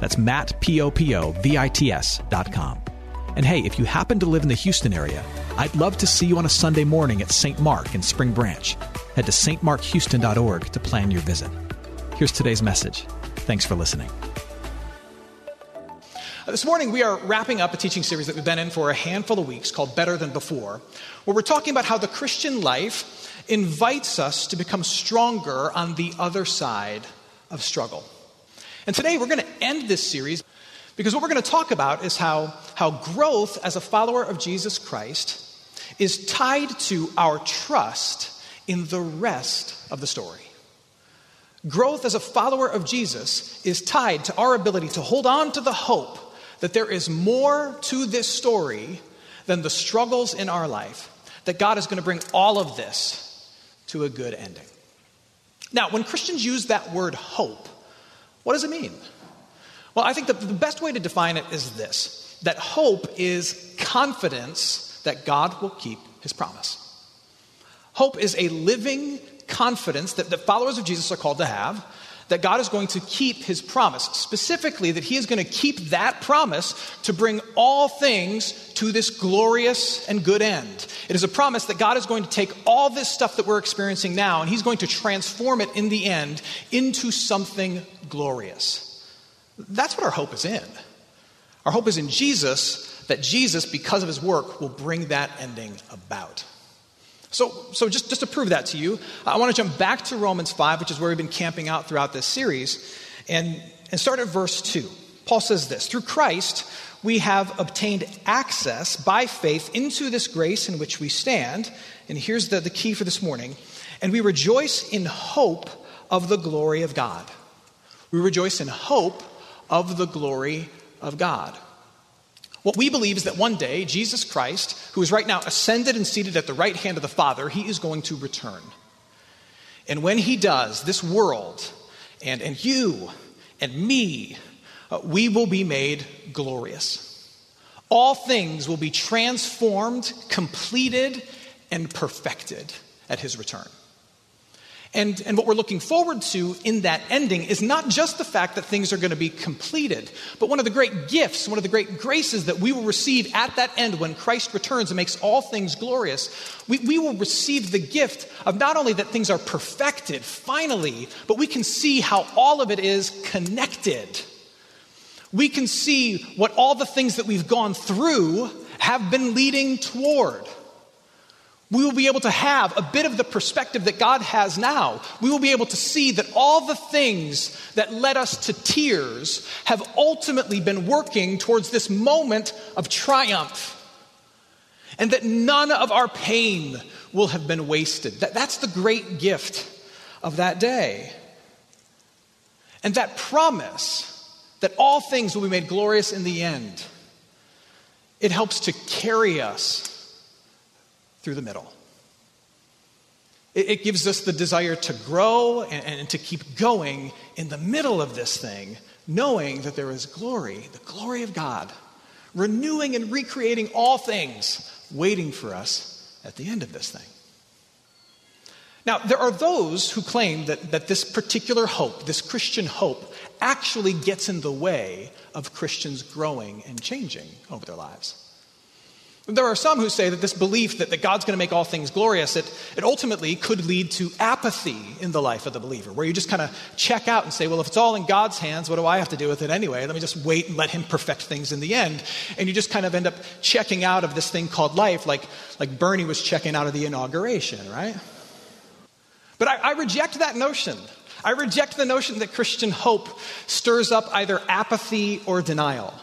That's Matt, P-O-P-O-V-I-T-S dot com. And hey, if you happen to live in the Houston area, I'd love to see you on a Sunday morning at St. Mark in Spring Branch. Head to stmarkhouston.org to plan your visit. Here's today's message. Thanks for listening. Uh, this morning, we are wrapping up a teaching series that we've been in for a handful of weeks called Better Than Before, where we're talking about how the Christian life invites us to become stronger on the other side of struggle. And today, we're going to end this series because what we're going to talk about is how, how growth as a follower of Jesus Christ is tied to our trust in the rest of the story. Growth as a follower of Jesus is tied to our ability to hold on to the hope that there is more to this story than the struggles in our life, that God is going to bring all of this to a good ending. Now, when Christians use that word hope, what does it mean? Well, I think that the best way to define it is this that hope is confidence that God will keep his promise. Hope is a living confidence that, the followers of Jesus are called to have that God is going to keep his promise, specifically, that he is going to keep that promise to bring all things to this glorious and good end. It is a promise that God is going to take all this stuff that we're experiencing now and he's going to transform it in the end into something glorious. That's what our hope is in. Our hope is in Jesus, that Jesus, because of his work, will bring that ending about. So, so just, just to prove that to you, I want to jump back to Romans 5, which is where we've been camping out throughout this series, and, and start at verse 2. Paul says this Through Christ, we have obtained access by faith into this grace in which we stand. And here's the, the key for this morning. And we rejoice in hope of the glory of God. We rejoice in hope of the glory of God. What we believe is that one day, Jesus Christ, who is right now ascended and seated at the right hand of the Father, he is going to return. And when he does, this world and, and you and me, uh, we will be made glorious. All things will be transformed, completed, and perfected at his return. And, and what we're looking forward to in that ending is not just the fact that things are going to be completed, but one of the great gifts, one of the great graces that we will receive at that end when Christ returns and makes all things glorious. We, we will receive the gift of not only that things are perfected finally, but we can see how all of it is connected. We can see what all the things that we've gone through have been leading toward we will be able to have a bit of the perspective that God has now. We will be able to see that all the things that led us to tears have ultimately been working towards this moment of triumph. And that none of our pain will have been wasted. That, that's the great gift of that day. And that promise that all things will be made glorious in the end, it helps to carry us through the middle. It, it gives us the desire to grow and, and to keep going in the middle of this thing, knowing that there is glory, the glory of God, renewing and recreating all things, waiting for us at the end of this thing. Now, there are those who claim that, that this particular hope, this Christian hope, actually gets in the way of Christians growing and changing over their lives. There are some who say that this belief that, that God's going to make all things glorious, it, it ultimately could lead to apathy in the life of the believer, where you just kind of check out and say, well, if it's all in God's hands, what do I have to do with it anyway? Let me just wait and let Him perfect things in the end. And you just kind of end up checking out of this thing called life, like, like Bernie was checking out of the inauguration, right? But I, I reject that notion. I reject the notion that Christian hope stirs up either apathy or denial.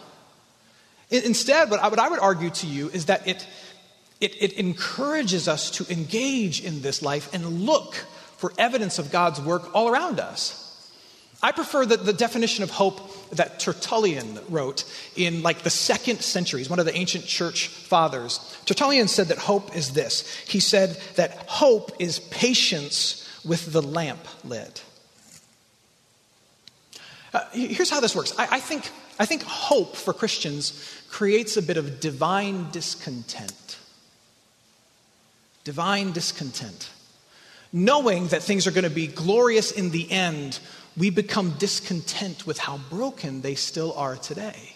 Instead, what I, what I would argue to you is that it, it, it encourages us to engage in this life and look for evidence of God's work all around us. I prefer the, the definition of hope that Tertullian wrote in like the second century. He's one of the ancient church fathers. Tertullian said that hope is this. He said that hope is patience with the lamp lit. Uh, here's how this works. I, I, think, I think hope for Christians creates a bit of divine discontent. Divine discontent. Knowing that things are going to be glorious in the end we become discontent with how broken they still are today.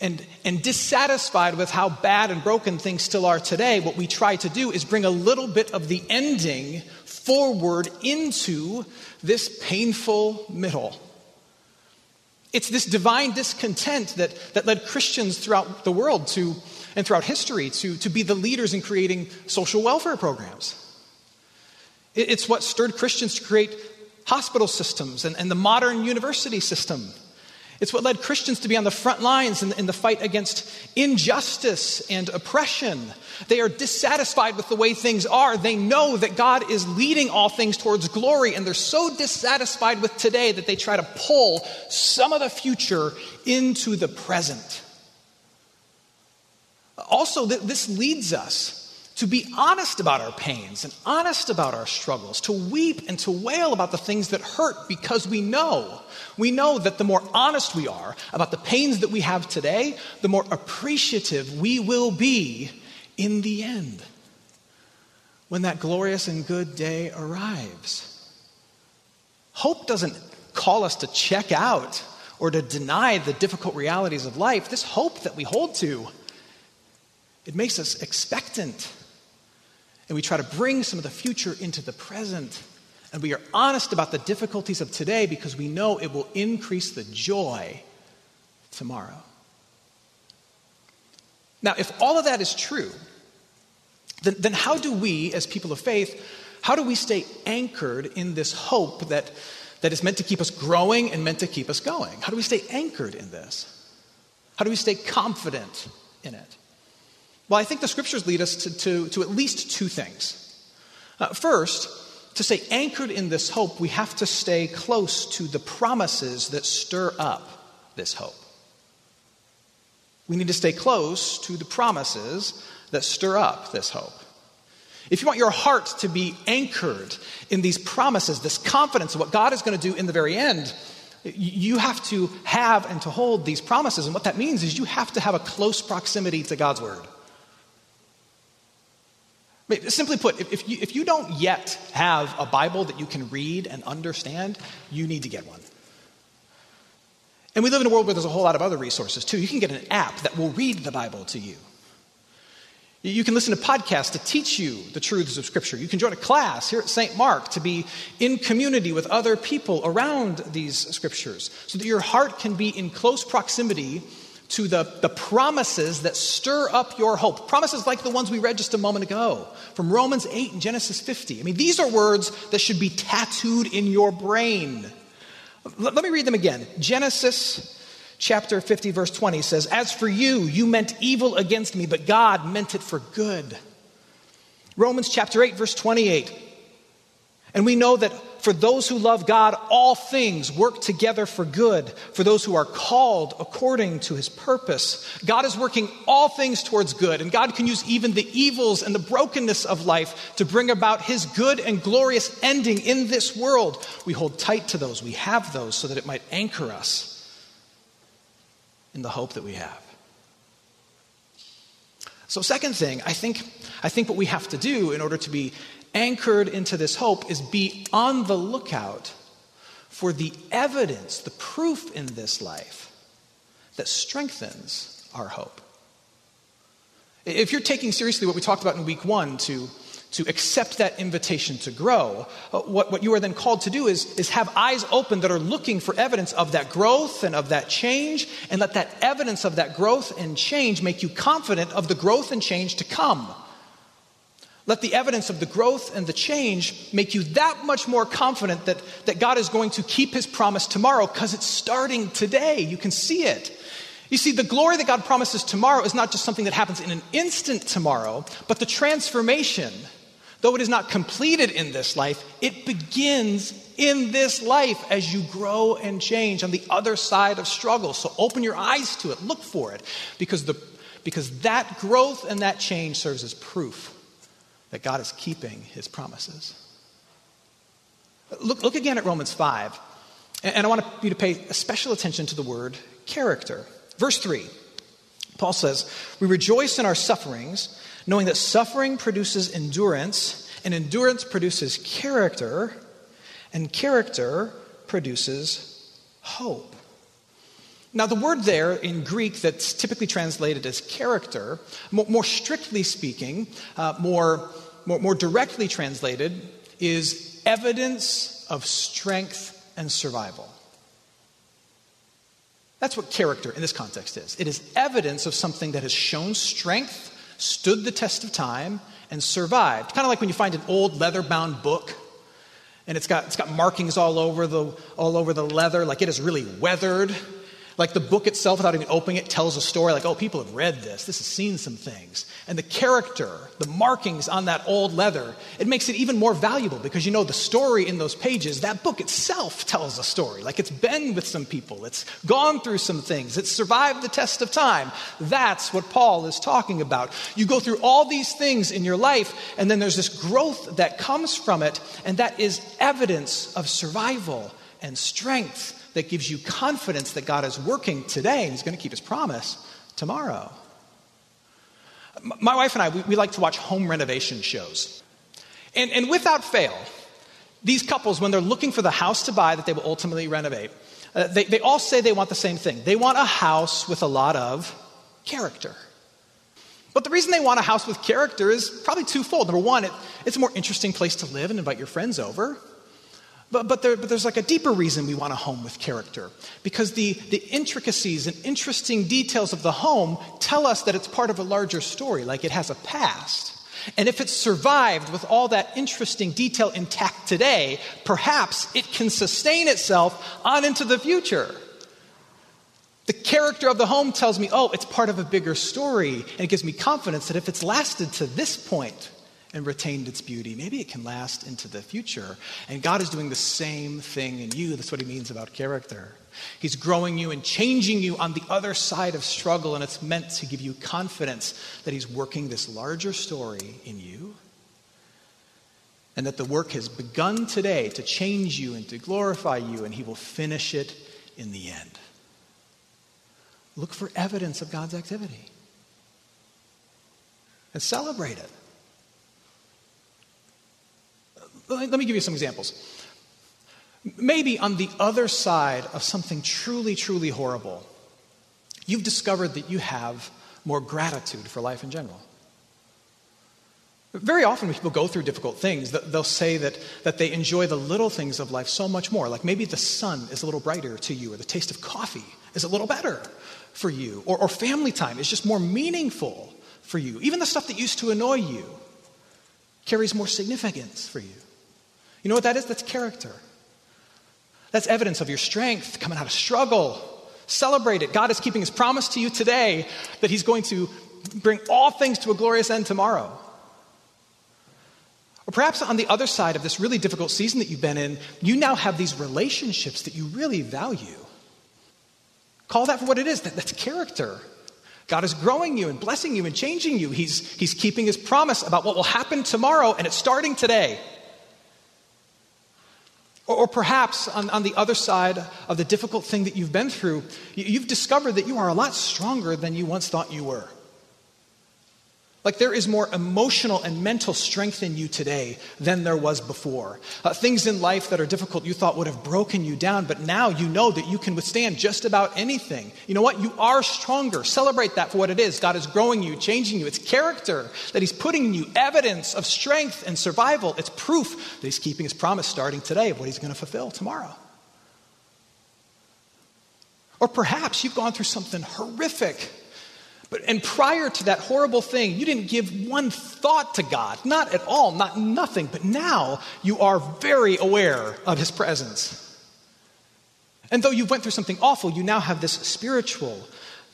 And, and dissatisfied with how bad and broken things still are today, what we try to do is bring a little bit of the ending forward into this painful middle. It's this divine discontent that, that led Christians throughout the world to, and throughout history to, to be the leaders in creating social welfare programs. It's what stirred Christians to create hospital systems and, and the modern university system. It's what led Christians to be on the front lines in, in, the fight against injustice and oppression. They are dissatisfied with the way things are. They know that God is leading all things towards glory, and they're so dissatisfied with today that they try to pull some of the future into the present. Also, th- this leads us to be honest about our pains and honest about our struggles, to weep and to wail about the things that hurt because we know. We know that the more honest we are about the pains that we have today, the more appreciative we will be in the end when that glorious and good day arrives. Hope doesn't call us to check out or to deny the difficult realities of life. This hope that we hold to, it makes us expectant and we try to bring some of the future into the present. And we are honest about the difficulties of today because we know it will increase the joy tomorrow. Now, if all of that is true, then, then how do we, as people of faith, how do we stay anchored in this hope that, that is meant to keep us growing and meant to keep us going? How do we stay anchored in this? How do we stay confident in it? Well, I think the scriptures lead us to, to, to at least two things. Uh, first, to stay anchored in this hope, we have to stay close to the promises that stir up this hope. We need to stay close to the promises that stir up this hope. If you want your heart to be anchored in these promises, this confidence of what God is going to do in the very end, you have to have and to hold these promises. And what that means is you have to have a close proximity to God's word. Simply put, if you, if you don't yet have a Bible that you can read and understand, you need to get one. And we live in a world where there's a whole lot of other resources too. You can get an app that will read the Bible to you. You can listen to podcasts to teach you the truths of Scripture. You can join a class here at St. Mark to be in community with other people around these Scriptures so that your heart can be in close proximity to the, the promises that stir up your hope. Promises like the ones we read just a moment ago from Romans 8 and Genesis 50. I mean, these are words that should be tattooed in your brain. Let, let me read them again. Genesis chapter 50, verse 20 says, As for you, you meant evil against me, but God meant it for good. Romans chapter 8, verse 28. And we know that for those who love God, all things work together for good, for those who are called according to his purpose. God is working all things towards good, and God can use even the evils and the brokenness of life to bring about his good and glorious ending in this world. We hold tight to those, we have those, so that it might anchor us in the hope that we have. So, second thing, I think, I think what we have to do in order to be anchored into this hope is be on the lookout for the evidence, the proof in this life that strengthens our hope. If you're taking seriously what we talked about in week one to, to accept that invitation to grow, uh, what, what you are then called to do is, is have eyes open that are looking for evidence of that growth and of that change, and let that evidence of that growth and change make you confident of the growth and change to come. Let the evidence of the growth and the change make you that much more confident that, that God is going to keep his promise tomorrow because it's starting today. You can see it. You see, the glory that God promises tomorrow is not just something that happens in an instant tomorrow, but the transformation, though it is not completed in this life, it begins in this life as you grow and change on the other side of struggle. So open your eyes to it, look for it, because, the, because that growth and that change serves as proof that God is keeping his promises. Look, look again at Romans 5, and I want you to pay special attention to the word character. Verse 3, Paul says, We rejoice in our sufferings, knowing that suffering produces endurance, and endurance produces character, and character produces hope. Now, the word there in Greek that's typically translated as character, more, strictly speaking, uh, more, more, more directly translated, is evidence of strength and survival. That's what character in this context is. It is evidence of something that has shown strength, stood the test of time, and survived. Kind of like when you find an old leather bound book and it's got, it's got markings all over, the, all over the leather, like it is really weathered. Like the book itself, without even opening it, tells a story like, oh, people have read this. This has seen some things. And the character, the markings on that old leather, it makes it even more valuable because you know the story in those pages, that book itself tells a story. Like it's been with some people, it's gone through some things, it's survived the test of time. That's what Paul is talking about. You go through all these things in your life, and then there's this growth that comes from it, and that is evidence of survival and strength that gives you confidence that God is working today and He's going to keep His promise tomorrow. My wife and I, we, we like to watch home renovation shows. And, and without fail, these couples, when they're looking for the house to buy that they will ultimately renovate, uh, they, they all say they want the same thing. They want a house with a lot of character. But the reason they want a house with character is probably twofold. Number one, it, it's a more interesting place to live and invite your friends over. But, but, there, but, there's like a deeper reason we want a home with character. Because the, the intricacies and interesting details of the home tell us that it's part of a larger story, like it has a past. And if it's survived with all that interesting detail intact today, perhaps it can sustain itself on into the future. The character of the home tells me, oh, it's part of a bigger story. And it gives me confidence that if it's lasted to this point, and retained its beauty. Maybe it can last into the future. And God is doing the same thing in you. That's what he means about character. He's growing you and changing you on the other side of struggle, and it's meant to give you confidence that he's working this larger story in you. And that the work has begun today to change you and to glorify you, and he will finish it in the end. Look for evidence of God's activity and celebrate it. Let me give you some examples. Maybe on the other side of something truly, truly horrible, you've discovered that you have more gratitude for life in general. Very often, when people go through difficult things, they'll say that, that they enjoy the little things of life so much more. Like maybe the sun is a little brighter to you, or the taste of coffee is a little better for you, or, or family time is just more meaningful for you. Even the stuff that used to annoy you carries more significance for you. You know what that is? That's character. That's evidence of your strength coming out of struggle. Celebrate it. God is keeping his promise to you today that he's going to bring all things to a glorious end tomorrow. Or perhaps on the other side of this really difficult season that you've been in, you now have these relationships that you really value. Call that for what it is. That, that's character. God is growing you and blessing you and changing you. He's, he's keeping his promise about what will happen tomorrow, and it's starting today. Or, or perhaps on, on, the other side of the difficult thing that you've been through, you've discovered that you are a lot stronger than you once thought you were. Like there is more emotional and mental strength in you today than there was before. Uh, things in life that are difficult you thought would have broken you down, but now you know that you can withstand just about anything. You know what? You are stronger. Celebrate that for what it is. God is growing you, changing you. It's character that He's putting in you, evidence of strength and survival. It's proof that He's keeping His promise starting today of what He's going to fulfill tomorrow. Or perhaps you've gone through something horrific but, and prior to that horrible thing, you didn't give one thought to God, not at all, not nothing. But now you are very aware of His presence. And though you went through something awful, you now have this spiritual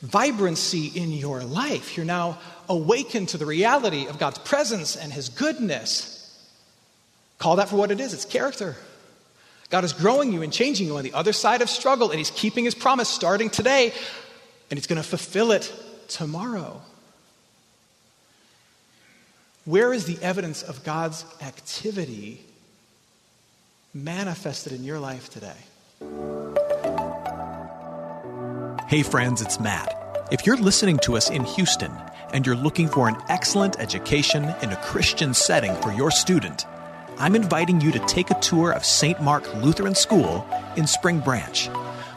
vibrancy in your life. You're now awakened to the reality of God's presence and His goodness. Call that for what it is it's character. God is growing you and changing you on the other side of struggle, and He's keeping His promise starting today, and He's going to fulfill it tomorrow. Where is the evidence of God's activity manifested in your life today? Hey, friends, it's Matt. If you're listening to us in Houston and you're looking for an excellent education in a Christian setting for your student, I'm inviting you to take a tour of St. Mark Lutheran School in Spring Branch.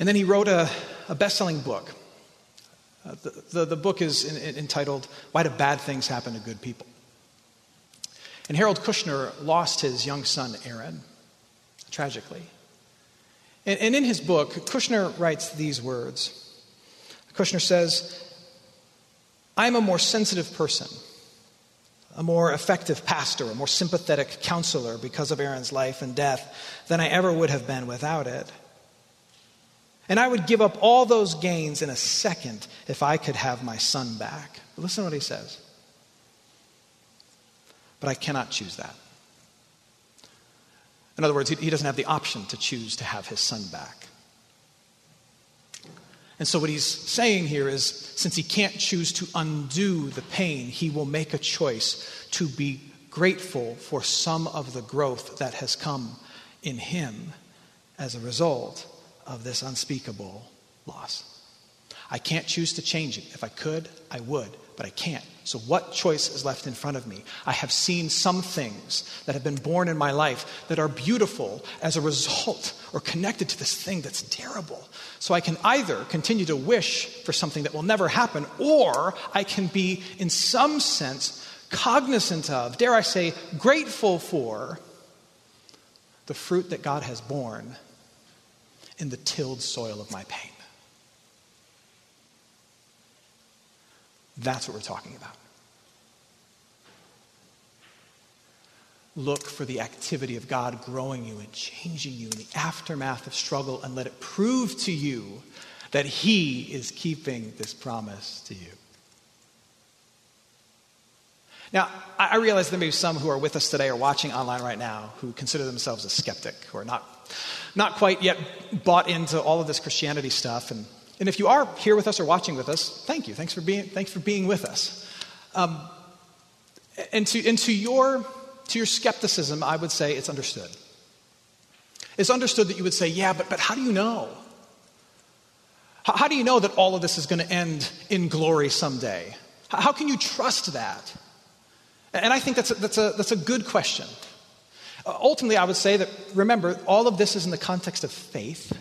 and then he wrote a, a best selling book. Uh, the, the, the, book is in, in, entitled Why Do Bad Things Happen to Good People? And Harold Kushner lost his young son, Aaron, tragically. And, and in his book, Kushner writes these words Kushner says, I'm a more sensitive person, a more effective pastor, a more sympathetic counselor because of Aaron's life and death than I ever would have been without it. And I would give up all those gains in a second if I could have my son back. But listen to what he says. But I cannot choose that. In other words, he doesn't have the option to choose to have his son back. And so, what he's saying here is since he can't choose to undo the pain, he will make a choice to be grateful for some of the growth that has come in him as a result of this unspeakable loss. I can't choose to change it. If I could, I would, but I can't. So, what choice is left in front of me? I have seen some things that have been born in my life that are beautiful as a result or connected to this thing that's terrible. So, I can either continue to wish for something that will never happen, or I can be, in some sense, cognizant of, dare I say, grateful for the fruit that God has borne in the tilled soil of my pain. That's what we're talking about. Look for the activity of God growing you and changing you in the aftermath of struggle and let it prove to you that He is keeping this promise to you. Now, I realize there may be some who are with us today or watching online right now who consider themselves a skeptic who are not not quite yet bought into all of this Christianity stuff. And, and if you are here with us or watching with us, thank you. Thanks for being, thanks for being with us. Um, and to, and to, your, to your skepticism, I would say it's understood. It's understood that you would say, yeah, but, but how do you know? How, how do you know that all of this is going to end in glory someday? How, how can you trust that? And I think that's a, that's a, that's a good question. Uh, ultimately, I would say that, remember, all of this is in the context of faith.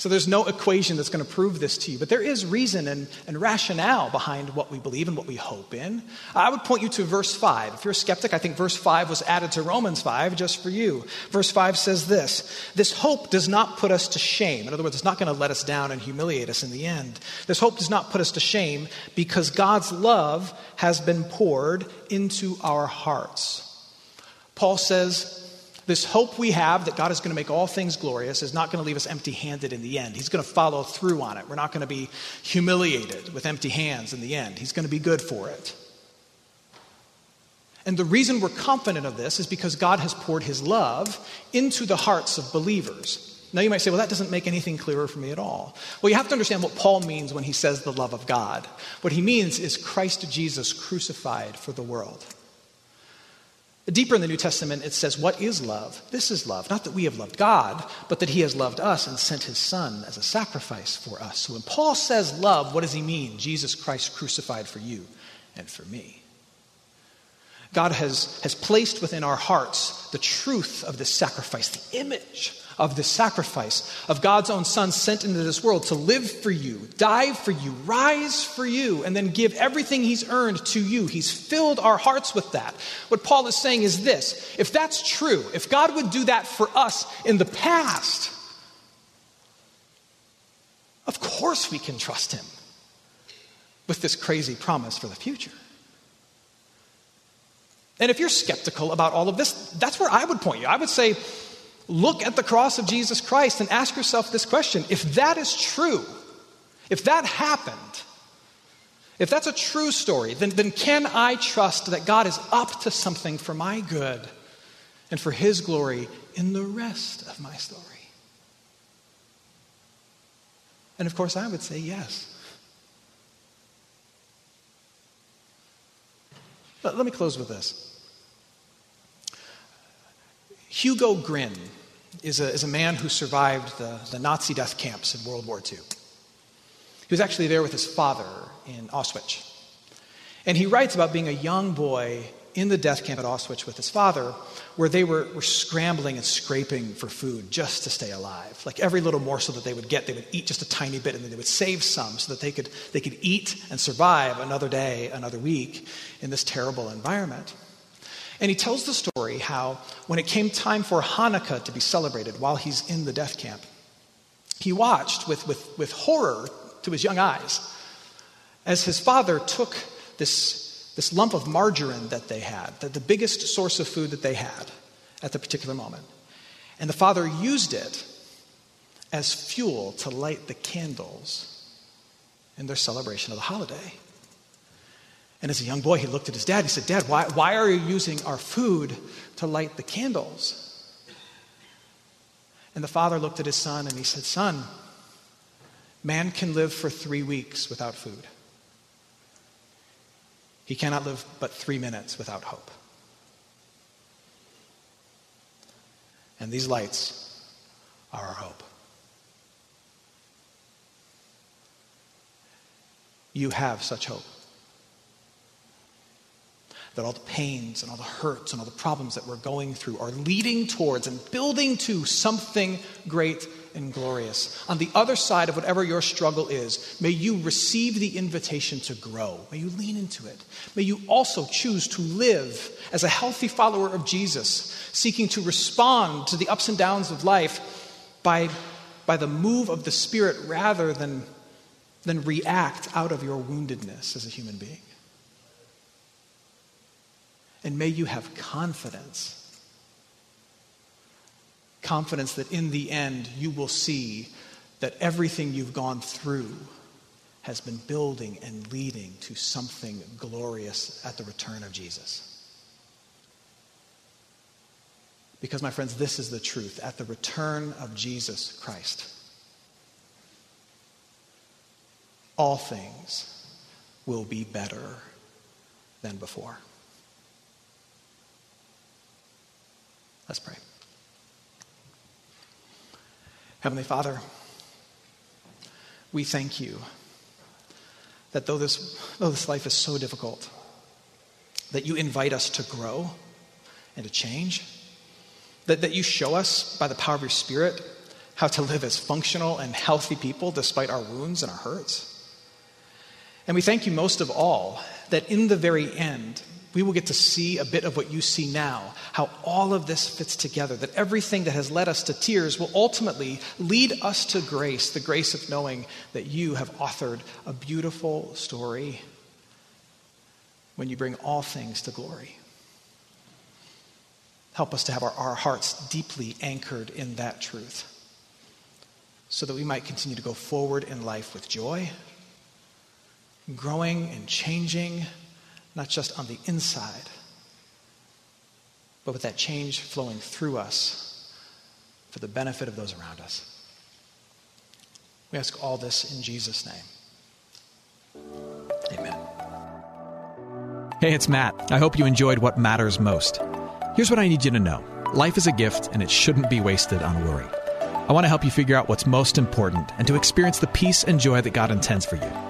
So there's no equation that's going to prove this to you. But there is reason and, and rationale behind what we believe and what we hope in. I would point you to verse 5. If you're a skeptic, I think verse 5 was added to Romans 5 just for you. Verse 5 says this This hope does not put us to shame. In other words, it's not going to let us down and humiliate us in the end. This hope does not put us to shame because God's love has been poured into our hearts. Paul says, this hope we have that God is going to make all things glorious is not going to leave us empty handed in the end. He's going to follow through on it. We're not going to be humiliated with empty hands in the end. He's going to be good for it. And the reason we're confident of this is because God has poured his love into the hearts of believers. Now you might say, well, that doesn't make anything clearer for me at all. Well, you have to understand what Paul means when he says the love of God. What he means is Christ Jesus crucified for the world. Deeper in the New Testament, it says, What is love? This is love. Not that we have loved God, but that He has loved us and sent His Son as a sacrifice for us. So when Paul says love, what does he mean? Jesus Christ crucified for you and for me. God has, has placed within our hearts the truth of this sacrifice, the image of the sacrifice of God's own Son sent into this world to live for you, die for you, rise for you, and then give everything He's earned to you. He's filled our hearts with that. What Paul is saying is this if that's true, if God would do that for us in the past, of course we can trust Him with this crazy promise for the future. And if you're skeptical about all of this, that's where I would point you. I would say, look at the cross of Jesus Christ and ask yourself this question if that is true, if that happened, if that's a true story, then, then can I trust that God is up to something for my good and for His glory in the rest of my story? And of course, I would say yes. But let me close with this. Hugo Gryn is a, is a man who survived the, the Nazi death camps in World War II. He was actually there with his father in Auschwitz. And he writes about being a young boy in the death camp at Auschwitz with his father, where they were, were scrambling and scraping for food just to stay alive. Like every little morsel that they would get, they would eat just a tiny bit and then they would save some so that they could, they could eat and survive another day, another week in this terrible environment. And he tells the story how, when it came time for Hanukkah to be celebrated while he's in the death camp, he watched with, with, with horror to his young eyes as his father took this, this lump of margarine that they had, the, the biggest source of food that they had at the particular moment. And the father used it as fuel to light the candles in their celebration of the holiday. And as a young boy, he looked at his dad. He said, Dad, why, why are you using our food to light the candles? And the father looked at his son and he said, Son, man can live for three weeks without food. He cannot live but three minutes without hope. And these lights are our hope. You have such hope that all the pains and all the hurts and all the problems that we're going through are leading towards and building to something great and glorious. On the other side of whatever your struggle is, may you receive the invitation to grow. May you lean into it. May you also choose to live as a healthy follower of Jesus, seeking to respond to the ups and downs of life by, by the move of the Spirit rather than, than react out of your woundedness as a human being. And may you have confidence. Confidence that in the end you will see that everything you've gone through has been building and leading to something glorious at the return of Jesus. Because, my friends, this is the truth. At the return of Jesus Christ, all things will be better than before. Let's pray. Heavenly Father, we thank you that though this, though this life is so difficult, that you invite us to grow and to change, that, that you show us by the power of your Spirit how to live as functional and healthy people despite our wounds and our hurts. And we thank you most of all that in the very end, we will get to see a bit of what you see now, how all of this fits together, that everything that has led us to tears will ultimately lead us to grace, the grace of knowing that you have authored a beautiful story when you bring all things to glory. Help us to have our, our hearts deeply anchored in that truth so that we might continue to go forward in life with joy, growing and changing not just on the inside, but with that change flowing through us for the benefit of those around us. We ask all this in Jesus' name. Amen. Hey, it's Matt. I hope you enjoyed what matters most. Here's what I need you to know life is a gift, and it shouldn't be wasted on worry. I want to help you figure out what's most important and to experience the peace and joy that God intends for you.